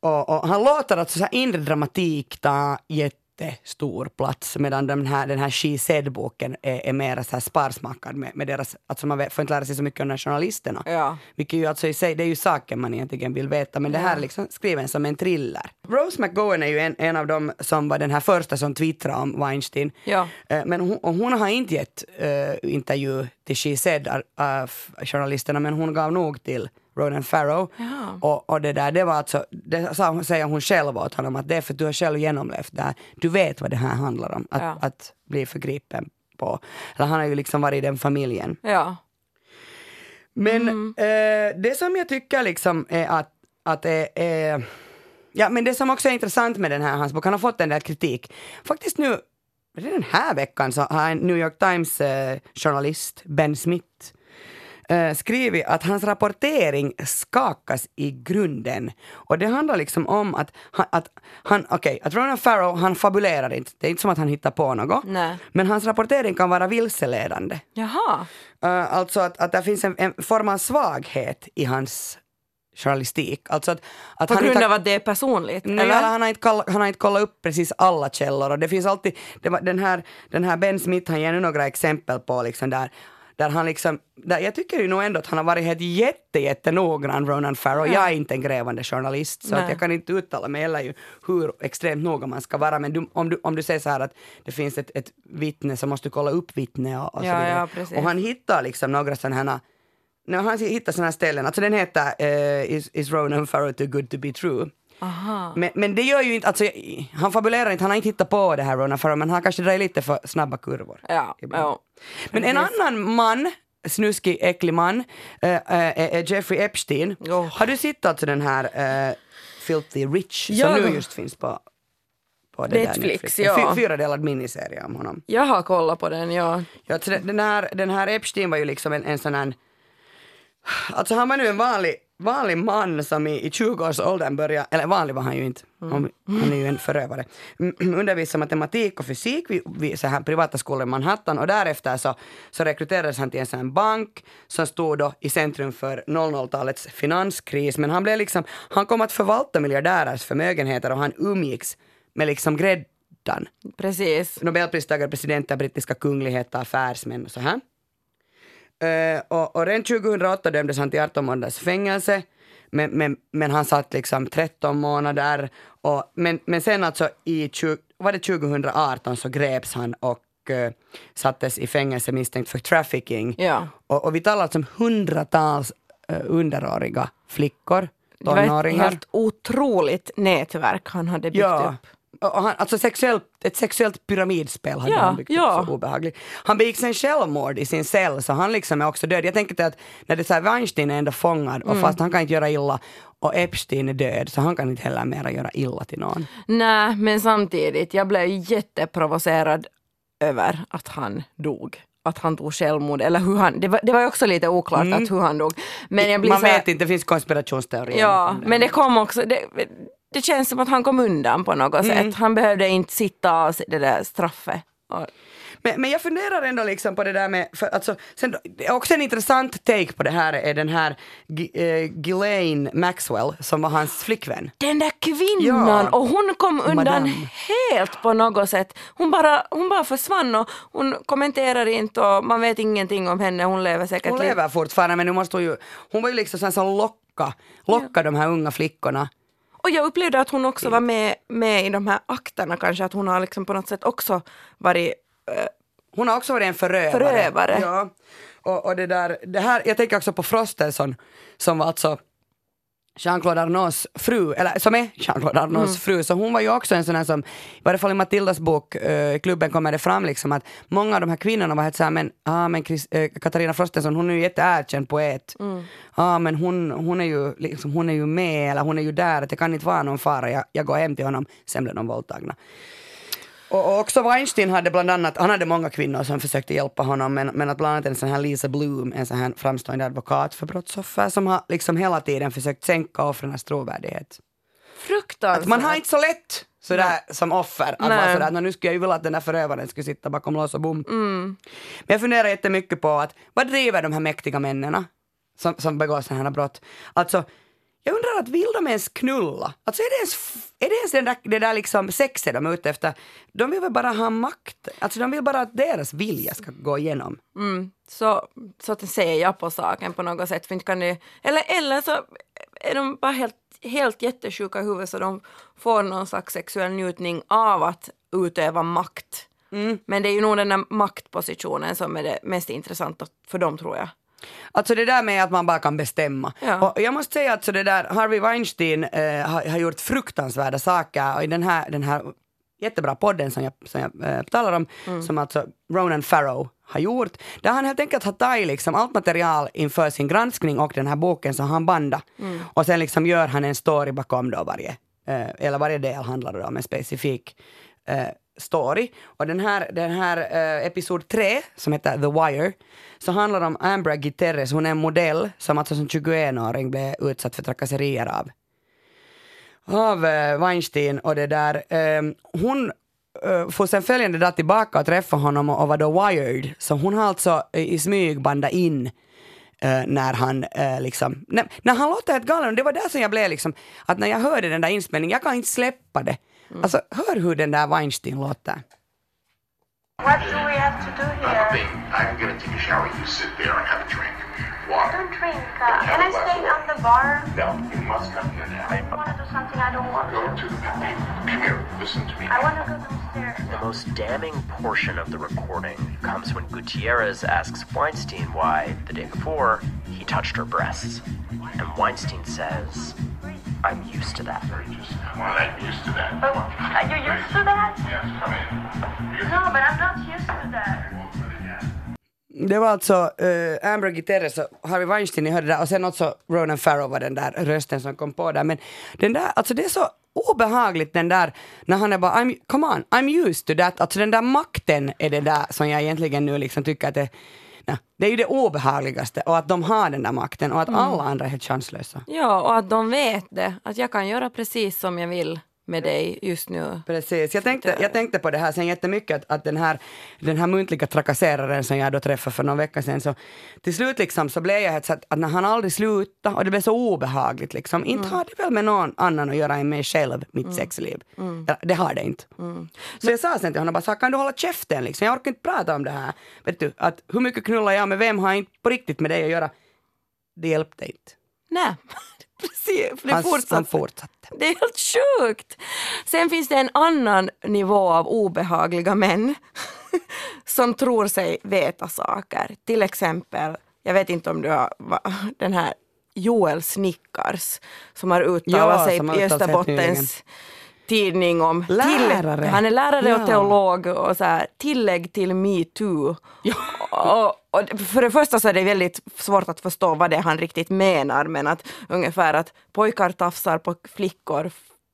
Och, och han låter alltså så här inre dramatik ta jättestor plats medan den här, den här She Said-boken är, är mer så här sparsmakad med, med deras, alltså man får inte lära sig så mycket om de journalisterna. Ja. Vilket ju alltså i sig, det är ju saken man egentligen vill veta men det här är liksom skriven som en thriller. Rose McGowan är ju en, en av dem som var den här första som twittrade om Weinstein. Ja. Eh, Men hon, hon har inte gett uh, intervju till She Said uh, journalisterna men hon gav nog till Ronan Farrow. Jaha. Och, och det där, det var alltså, det sa, säger hon själv åt honom att det är för att du har själv genomlevt det här. Du vet vad det här handlar om, att, Ja. att bli förgripen på. Eller han har ju liksom varit i den familjen. Ja. Men Mm. eh, det som jag tycker liksom är att, att det är, ja men det som också är intressant med den här hans bok, han har fått en del kritik. Faktiskt nu, den här veckan så har en New York Times eh, journalist, Ben Smith, eh, skrivit att hans rapportering skakas i grunden. Och det handlar liksom om att att han, okej, att Ronan Farrow, han fabulerar inte. Det är inte som att han hittar på något. Nej. Men hans rapportering kan vara vilseledande. Jaha. Uh, alltså att, att det finns en, en form av svaghet i hans journalistik. Alltså att, att På han grund inte, av att det är personligt? Nej, eller? han, har inte koll, han har inte kollat upp precis alla källor och det finns alltid, det var, den, här, den här Ben Smith han ger nu några exempel på liksom där där han liksom, där jag tycker ju nog ändå att han har varit helt jätte, jättenoggrann, Ronan Farrow. Jag är inte en grävande journalist, så att jag kan inte uttala mig heller ju hur extremt noga man ska vara. Men du, om, du, om du säger så här att det finns ett, ett vittne så måste du kolla upp vittne och, och så vidare. ja, och han hittar liksom några sådana här när han hittar sådana här ställen, alltså den heter eh, is, is Ronan Farrow too good to be true? Men, men det gör ju inte, alltså, han fabulerar inte, han har inte hittat på det här Ronan Farrow, men han kanske drar lite för snabba kurvor. Ja, ja. Men en annan man, snuskig, äcklig man, äh, är Jeffrey Epstein. Oh. Har du sett alltså den här äh, Filthy Rich Ja. som nu just finns på, på det Netflix, där ja. Fy, fyra delad miniserie om honom. Jag har kollat på den, ja. Ja, den, här, den här Epstein var ju liksom en, en sån här, alltså han var nu en vanlig, vanlig man som i, i 20-årsåldern började, eller vanlig var han ju inte, han, han är ju en förövare, mm, undervisade matematik och fysik vid, vid så här privata skolor i Manhattan och därefter så, så rekryterades han till en sån här bank som stod då i centrum för 00-talets finanskris, men han blev liksom, han kom att förvalta miljardärers förmögenheter och han umgicks med liksom gräddan. Precis. Nobelpristagare, presidenter, brittiska kungligheter, affärsmän och så här. Eh, och, och redan 2008 dömdes han till 18 månaders fängelse, men, men, men han satt liksom 13 månader. Och, men, men sen alltså i 20, var det 2018 så greps han och eh, sattes i fängelse misstänkt för trafficking. Ja. Och, och vi talar alltså om hundratals uh, underåriga flickor, Det var ett tonåringar. helt otroligt nätverk han hade byggt Ja. upp. Han, alltså sexuellt, ett sexuellt pyramidspel hade Ja, han byggt ja. upp så obehagligt. Han begick sen självmord i sin cell så han liksom är också död. Jag tänker att när det är Weinstein är ändå fångad och fast han kan inte göra illa och Epstein är död så han kan inte heller mera göra illa till någon. Nej, men samtidigt, jag blev jätteprovocerad över att han dog. Att han tog självmord, eller hur han, det var, det var också lite oklart att hur han dog. Men jag blir Man så här, vet inte, det finns konspirationsteorier. Ja, men det kom också, det, det känns som att han kom undan på något Mm. sätt. Han behövde inte sitta av det där straffet. Och, Men, men jag funderar ändå liksom på det där med, för alltså, sen, också en intressant take på det här är den här G- eh, Ghislaine Maxwell som var hans flickvän. den där kvinnan, Ja. och hon kom undan Madame. helt på något sätt. Hon bara, hon bara försvann och hon kommenterar inte och man vet ingenting om henne. Hon lever säkert Hon lever fortfarande men nu måste hon ju, hon var ju liksom sån som locka, locka de här unga flickorna. Och jag upplevde att hon också var med, med i de här akterna kanske, att hon har liksom på något sätt också varit eh, Hon har också varit en förövare. Förövare. Ja. Och, och det där, det här, jag tänker också på Frostenson som var alltså Jean-Claude Arnauds fru, eller som är Jean-Claude Arnauds Mm. fru, så hon var ju också en sån här som, i varje fall i Matildas bok, eh, klubben kommer det fram liksom att många av de här kvinnorna var helt såhär, men, ah, men Chris, eh, Katarina Frostenson hon är ju jätteerkänd poet. Mm. ah, men hon, hon, är ju, liksom, hon är ju med, eller hon är ju där, det kan inte vara någon fara, jag, jag går hem till honom, sen blev de våldtagna. Och, också Weinstein hade bland annat, han hade många kvinnor som försökte hjälpa honom, men, men att bland annat en sån här Lisa Bloom, en sån här framstående advokat för brottsoffer, som har liksom hela tiden försökt sänka offrens trovärdighet. fruktansvärt. Att man har inte så lätt sådär som offer, att Nej. vara sådär, "Nå, nu skulle jag ju vilja att den där förövaren skulle sitta bakom lås och bom. Mm. Men jag funderar jättemycket på att vad driver de här mäktiga männen som, som begår sådana här brott? Alltså, jag undrar att vill de ens knulla? Alltså är det ens, är det, ens den där, det där liksom sexet de är ute efter? De vill väl bara ha makt? Alltså de vill bara att deras vilja ska gå igenom. Mm, så, så att ser jag på saken på något sätt. För inte kan det, eller, eller så är de bara helt, helt jättesjuka i huvudet så de får någon slags sexuell njutning av att utöva makt. Men det är ju nog den där maktpositionen som är det mest intressanta för dem tror jag. Alltså det där med att man bara kan bestämma. Ja. Och jag måste säga att så det där, Harvey Weinstein eh, har, har gjort fruktansvärda saker och i den här, den här jättebra podden som jag, som jag eh, talar om, som alltså Ronan Farrow har gjort, där han helt enkelt har tagit liksom allt material inför sin granskning och den här boken som han banda och sen liksom gör han en story bakom då varje, eh, eller varje del handlar det om en specifik eh, story. Och den här, den här eh, episod 3, som heter The Wire, så handlar om Ambra Gutierrez, hon är en modell som alltså som 21-åring blev utsatt för trakasserier av av eh, Weinstein och det där, eh, hon eh, får sen följande dag tillbaka och träffa honom och, och var då wired, så hon har alltså i smyg bandat in eh, när han eh, liksom, när, när han låter helt galen, det var där som jag blev liksom, att när jag hörde den där inspelningen, jag kan inte släppa det. Alltså hör hur den där Weinstein låter. What do we have have to do Nothing. here? I'm gonna take a shower. You sit there and have a drink. Water. Don't drink. Uh, can I stay on the bar? No, you must come here now. I want to do something I don't want Go to. to the bathroom. Come here. Listen to me. I want to go downstairs. The most damning portion of the recording comes when Gutierrez asks Weinstein why, the day before, he touched her breasts. And Weinstein says, I'm used to that. Come on, I'm used to that. But on. are you used to that? Yes, come in. No, but I'm not used to that. Det var alltså uh, Amber Gutierrez och Harvey Weinstein ni hörde där och sen också Ronan Farrow var den där rösten som kom på där. Men den där, alltså det är så obehagligt den där när han är bara I'm, come on, I'm used to that. Alltså den där makten är det där som jag egentligen nu liksom tycker att det nej, det är ju det obehagligaste och att de har den där makten och att alla andra är helt chanslösa. Ja, och att de vet det. Att jag kan göra precis som jag vill med dig just nu. Precis, jag tänkte, jag tänkte på det här sen jättemycket att, att den, här, den här muntliga trakasseraren som jag då träffade för någon vecka sedan så till slut liksom så blev jag helt så att, att när han aldrig slutade och det blev så obehagligt liksom, inte har det väl med någon annan att göra än mig själv, mitt sexliv. Ja, det har det inte. Så jag sa sen till honom bara, så kan du hålla käften liksom, jag orkar inte prata om det här. Vet du, att hur mycket knullar jag med vem har inte på riktigt med dig att göra. Det hjälpte inte. Nej, precis. För det Han, fortsatte. han fortsatte. Det är helt sjukt. Sen finns det en annan nivå av obehagliga män som tror sig veta saker. Till exempel, jag vet inte om du har den här Joel Snickars som har uttalat Ja, sig i Österbottens tidning om Lärare. Till, han är lärare Ja. och teolog och så här, tillägg till metoo. Och, och för det första så är det väldigt svårt att förstå vad det är han riktigt menar men att ungefär att pojkar tafsar på flickor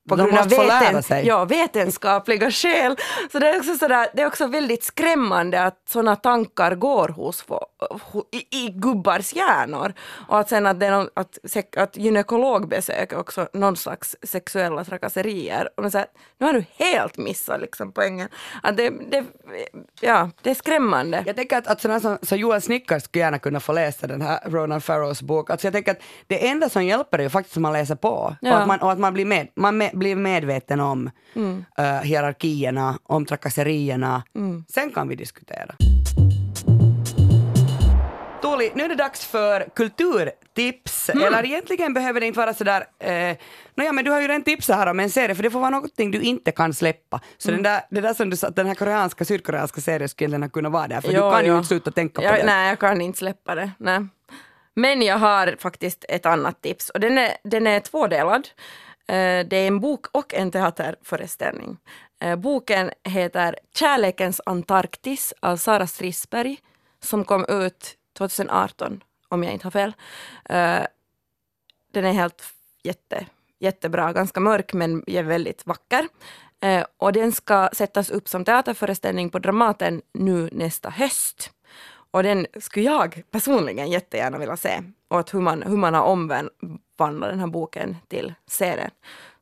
på grund av veten, ja, vetenskapliga skäl. Så det är, också sådär, det är också väldigt skrämmande att sådana tankar går hos ho- i, i gubbars hjärnor. Och att sen att, det någon, att, att gynekologbesök är också någon slags sexuella trakasserier. Och man säger, nu har du helt missat liksom poängen. Att det, det, ja, det är skrämmande. Jag tänker att, att sådana som så Joel Snickars skulle gärna kunna få läsa den här Ronan Farrows bok. Alltså jag tänker att det enda som hjälper är ju faktiskt att man läser på Ja. och, att man, och att man, blir, med, man med, blir medveten om Mm. eh, hierarkierna, om trakasserierna. Sen kan vi diskutera. Tuuli, nu är det dags för kulturtips. Mm. Eller egentligen behöver det inte vara sådär... Eh, Nåja, men du har ju redan tipsat här om en serie, för det får vara någonting du inte kan släppa. Så Mm. den, där, det där som du sa, att den här koreanska, sydkoreanska serien skulle egentligen kunna vara där, för Jo, du kan ju jo. inte sluta tänka på jag, det. Nej, jag kan inte släppa det. Nej. Men jag har faktiskt ett annat tips och den är, den är tvådelad. Eh, Det är en bok och en teaterföreställning. Eh, Boken heter Kärlekens Antarktis av Sara Strissberg som kom ut 2018 om jag inte har fel. Uh, Den är helt jätte, jättebra, ganska mörk men är väldigt vacker. Uh, Och den ska sättas upp som teaterföreställning på Dramaten nu nästa höst. Och den skulle jag personligen jättegärna vilja se. Och att hur, man, hur man har omvandlat den här boken till serien.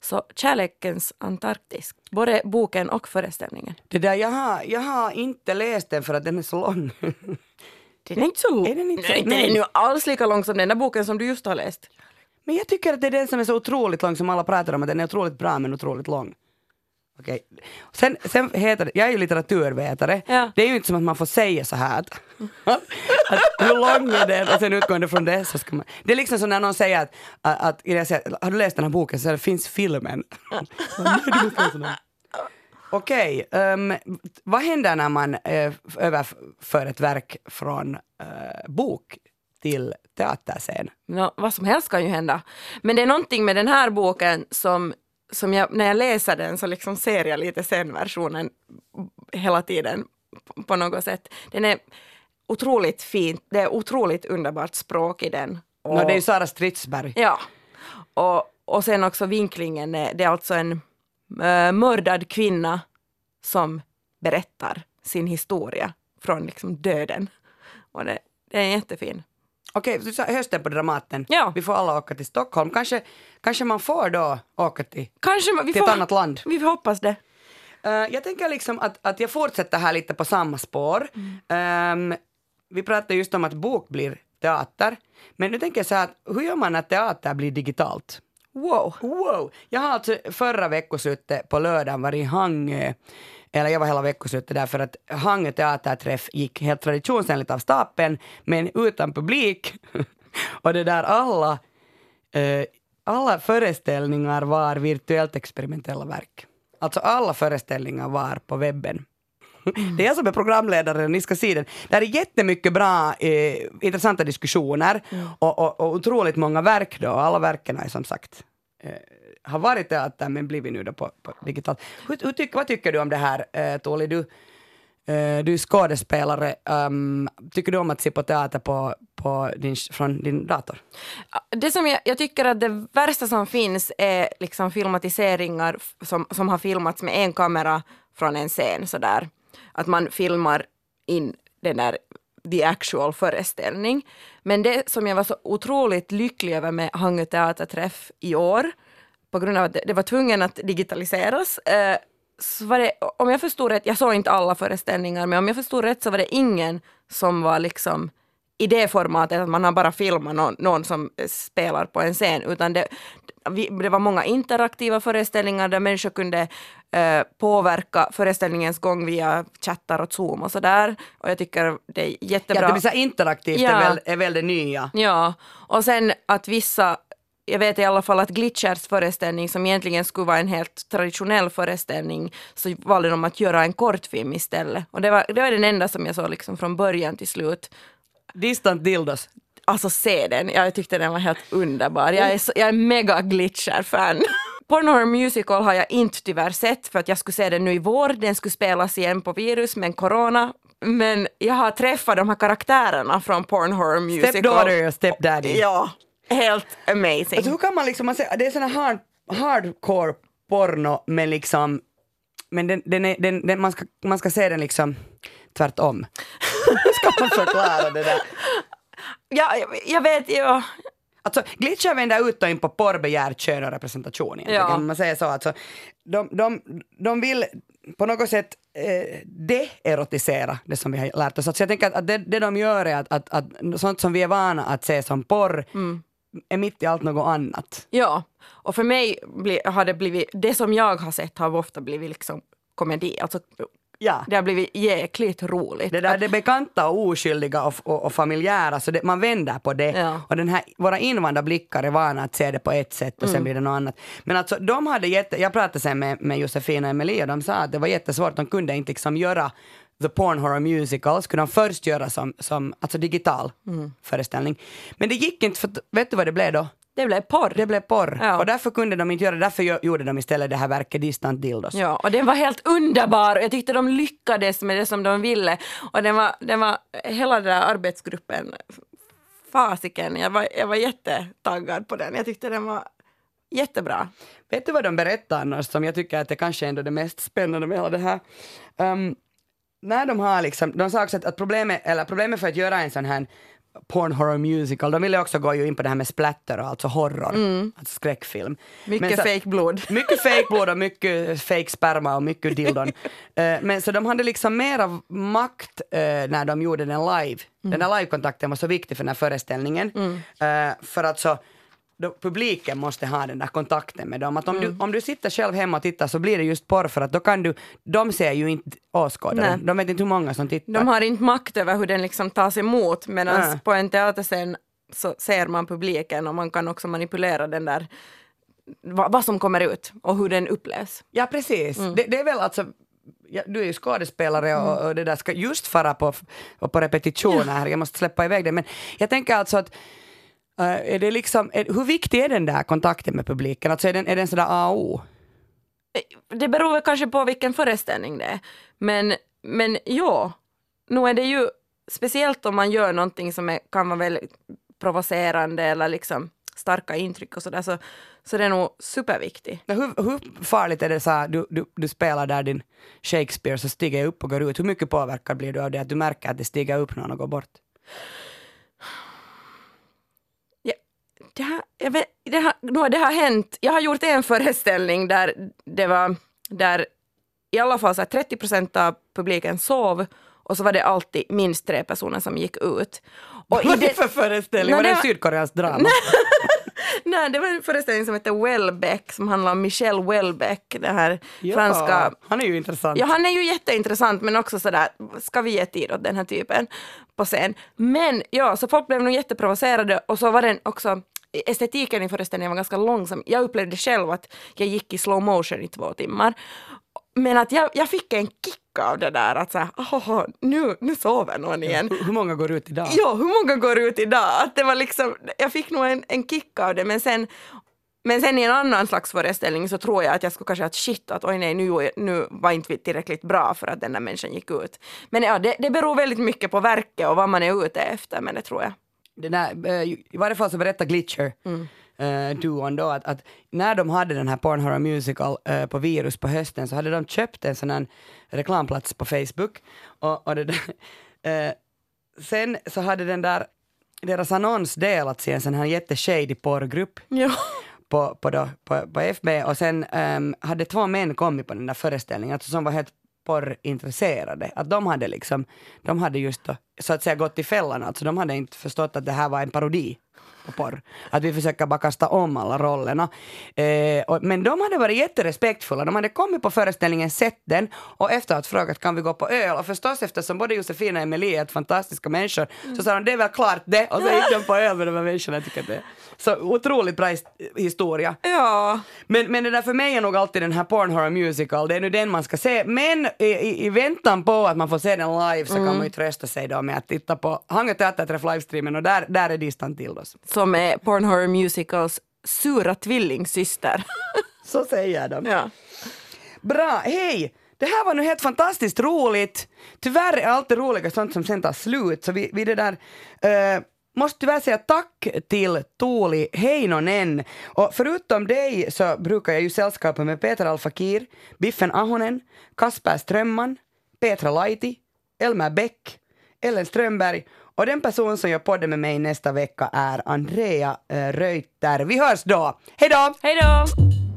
Så Kärlekens Antarktis, både boken och föreställningen. Det där, jag, har, jag har inte läst den för att den är så lång. Den är inte så. Är den inte så- Nej, den är nu alls lika lång som den där boken som du just har läst. Men jag tycker att det är den som är så otroligt lång, som alla pratar om, att den är otroligt bra men otroligt lång. Okej. Sen, sen heter det, jag är ju litteraturvetare, Ja. det är ju inte som att man får säga så här att, att hur lång är den och sen utgående från det så ska man, det är liksom som när någon säger att, att, att jag säger, har du läst den här boken så finns filmen. Nej, Okej, ehm, vad händer när man uh, överför ett verk från eh, bok till teaterscen? Nå, vad som helst kan ju hända. Men det är någonting med den här boken som, som jag, när jag läser den så liksom ser jag lite sen-versionen hela tiden på, något sätt. Den är otroligt fint, det är otroligt underbart språk i den. Och, Nå, det är ju Sara Stridsberg. Ja, och, och sen också vinklingen, det är alltså en äh, mördad kvinna som berättar sin historia från liksom döden. Och det, det är jättefin. Okej, du sa hösten på Dramaten. Ja. Vi får alla åka till Stockholm. Kanske, kanske man får då åka till, Kanske man- vi till får, ett annat land. Vi hoppas det. Eh, jag tänker liksom att, att jag fortsätter här lite på samma spår. Ehm, vi pratade just om att bok blir teater. Men nu tänker jag så här, att hur gör man när teater blir digitalt? Wow. Wow! Jag har alltså förra veckoslutet på lördagen varit i Hangö eller jag var hela veckoslutet där för att Hangö teaterträff gick helt traditionsenligt av stapeln, men utan publik. och det där alla, eh, alla föreställningar var virtuellt experimentella verk. Alltså alla föreställningar var på webben. Det är jag som är programledare, ni ska se den. Där är jättemycket bra, eh, intressanta diskussioner och, och, och otroligt många verk då. Alla verken är som sagt eh, har varit teater men blivit nu då på, på digitalt. Hur, hur tyck, vad tycker du om det här, eh, Tuuli? Du, eh, du är skådespelare. Um, tycker du om att se på teater på, på din, från din dator? Det som jag, jag tycker att det värsta som finns är liksom filmatiseringar som, som har filmats med en kamera från en scen sådär. Att man filmar in den där the actual föreställning. Men det som jag var så otroligt lycklig över med Hangö teaterträff i år, på grund av att det, var tvungen att digitaliseras, eh, så var det, om jag förstod rätt, jag såg inte alla föreställningar, men om jag förstod rätt så var det ingen som var liksom i det formatet att man har bara filmat någon, någon som spelar på en scen, utan det, vi, det var många interaktiva föreställningar där människor kunde eh, påverka föreställningens gång via chattar och Zoom och sådär. Och jag tycker det är jättebra. Ja, det blir så interaktivt Ja. är, väl, är väl det nya. Ja, och sen att vissa, jag vet i alla fall att Glitchers föreställning som egentligen skulle vara en helt traditionell föreställning så valde de att göra en kortfilm istället. Och det var, det var den enda som jag såg liksom från början till slut. Distant dildos. Alltså se den, jag tyckte den var helt underbar. Jag är, så, jag är mega Glitcher-fan. Porn Horror Musical har jag inte tyvärr sett för att jag skulle se den nu i vår. Den skulle spelas igen på virus men corona. Men jag har träffat de här karaktärerna från Porn Horror Musical. Stepdaughter och stepdaddy. Ja, helt amazing. Alltså, hur kan man liksom, man säger, det är sån här hard, hardcore porno men liksom, men den, den är, den, den, man, ska, man ska se den liksom tvärtom. Hur ska man förklara det där? Ja, jag, jag vet ju. Alltså glitchar vänder ut och in på porrbegär, kön och representation egentligen. Ja. Man säger så alltså, de, de, de vill på något sätt eh, de-erotisera det som vi har lärt oss. Alltså jag tänker att, att det, det de gör är att, att, att sånt som vi är vana att se som porr är mitt i allt något annat. Ja, och för mig bli, har det blivit, det som jag har sett har ofta blivit liksom komedi. Alltså, Ja. det har blivit jäkligt roligt. Det där är det bekanta och oskyldiga och, och, och familjära, så det, man vänder på det. Ja. Och den här, våra invandrarblickar är vana att se det på ett sätt och sen blir det något annat. Men alltså de hade jätte, jag pratade sen med, med Josefina och Emilie och de sa att det var jättesvårt, de kunde inte liksom göra The Porn Horror Musical, skulle de först göra som, som alltså digital föreställning. Men det gick inte, för vet du vad det blev då? Det blev porr. Det blev porr. Ja. Och därför kunde de inte göra det, därför gjorde de istället det här verket Distant Dildos. Ja, och den var helt underbar och jag tyckte de lyckades med det som de ville. Och den var, den var hela den där arbetsgruppen, fasiken, jag var, jag var jättetaggad på den. Jag tyckte den var jättebra. Vet du vad de berättar annars som jag tycker att det kanske är ändå det mest spännande med hela det här? Um, när de har liksom, de sa också att, att problemet, eller problemet för att göra en sån här porn horror musical, de ville också gå ju in på det här med splatter alltså horror, alltså skräckfilm. Mycket så- fake blod. Mycket fake blod och mycket fake sperma och mycket dildon. Eh, men så de hade liksom mera makt eh, när de gjorde den live. Den där livekontakten var så viktig för den här föreställningen. Eh, för att så då publiken måste ha den där kontakten med dem. Att om, du, om du sitter själv hemma och tittar så blir det just porr för att då kan du, de ser ju inte åskådaren. Nej. De vet inte hur många som tittar. De har inte makt över hur den liksom tas emot medan Nej. på en teaterscen så ser man publiken och man kan också manipulera den där vad, vad som kommer ut och hur den upplevs. Ja precis. Det, det är väl alltså Ja, du är ju skådespelare och, och det där ska just fara på, på repetitioner här, jag måste släppa iväg det. Men jag tänker alltså att eh, är det liksom, är, hur viktig är den där kontakten med publiken? Alltså är den, är den sådär A och O? Det beror väl kanske på vilken föreställning det är. Men, men ja, nu är det ju speciellt om man gör någonting som är, kan vara väldigt provocerande eller liksom starka intryck och sådär så, så det är nog superviktigt. Men Hur, hur farligt är det så här, du, du, du spelar där din Shakespeare så stiger jag upp och går ut. Hur mycket påverkad blir du av det att du märker att det stiger upp någon och går bort? Ja, det, har, jag vet, det, har det har hänt. Jag har gjort en föreställning där det var där i alla fall så här 30 procent av publiken sov och så var det alltid minst tre personer som gick ut. Och Vad är det- för föreställning? Var det en var- sydkoreansk drama? Nej, det var en föreställning som heter Welbeck som handlar om Michel Welbeck, den här franska Han är ju intressant. Ja, han är ju jätteintressant men också sådär, ska vi ge tid åt den här typen på scen? Men ja, så folk blev nog jätteprovocerade och så var den också estetiken i föreställningen var ganska långsam. Jag upplevde själv att jag gick i slow motion i två timmar. Men att jag, jag fick en kick av det där att såhär, oh, nu, nu sover någon igen. Hur- Hur många går ut idag? Ja, hur många går ut idag? Att det var liksom, jag fick nog en, en kick av det men sen men sen i en annan slags föreställning så tror jag att jag skulle kanske att shit att oj nej nu, nu var inte vi tillräckligt bra för att den där människan gick ut. Men ja, det, det beror väldigt mycket på verket och vad man är ute efter men det tror jag. Det där, eh, I varje fall så berättar Glitcher, eh, duon då, att, att när de hade den här Porn Horror Musical eh, på Virus på hösten så hade de köpt en sån här reklamplats på Facebook. Och, och det där, eh, sen så hade den där, deras annons delats i en sån här jätteshady porrgrupp Ja. på, på, då, på, på FB och sen ehm, hade två män kommit på den där föreställningen alltså, som var helt porrintresserade. Att de hade liksom, de hade just då, så att säga gått i fällan, alltså de hade inte förstått att det här var en parodi på porr. Att vi försöker bara kasta om alla rollerna. Eh, och, men de hade varit jätterespektfulla, de hade kommit på föreställningen, sett den och efteråt frågat kan vi gå på öl? Och förstås eftersom både Josefina och Emilie är fantastiska människor så sa de det är väl klart det och så gick de på öl med de här människorna. Tycker det så otroligt bra his- historia. Ja. Men, men det där för mig är nog alltid den här Porn Horror Musical, det är nu den man ska se. Men i, i, i väntan på att man får se den live så kan man ju trösta sig då med att titta på Hangö Teaterträff livestreamen och där, där är Distan Tildos. Som är Porn Horror Musicals sura tvillingsyster. Så säger de. ja. Bra, hej! Det här var nu helt fantastiskt roligt. Tyvärr är allt det roliga sånt som sen tar slut, så vi, vi det där eh, måste tyvärr säga tack till Tuuli Heinonen. Och förutom dig så brukar jag ju sällskapa med Peter Alfakir, Biffen Ahonen, Kasper Strömman, Petra Laiti, Elmer Bäck, Ellen Strömberg och den person som gör podden med mig nästa vecka är Andrea eh, Reuter. Vi hörs då! Hej då! Hej då!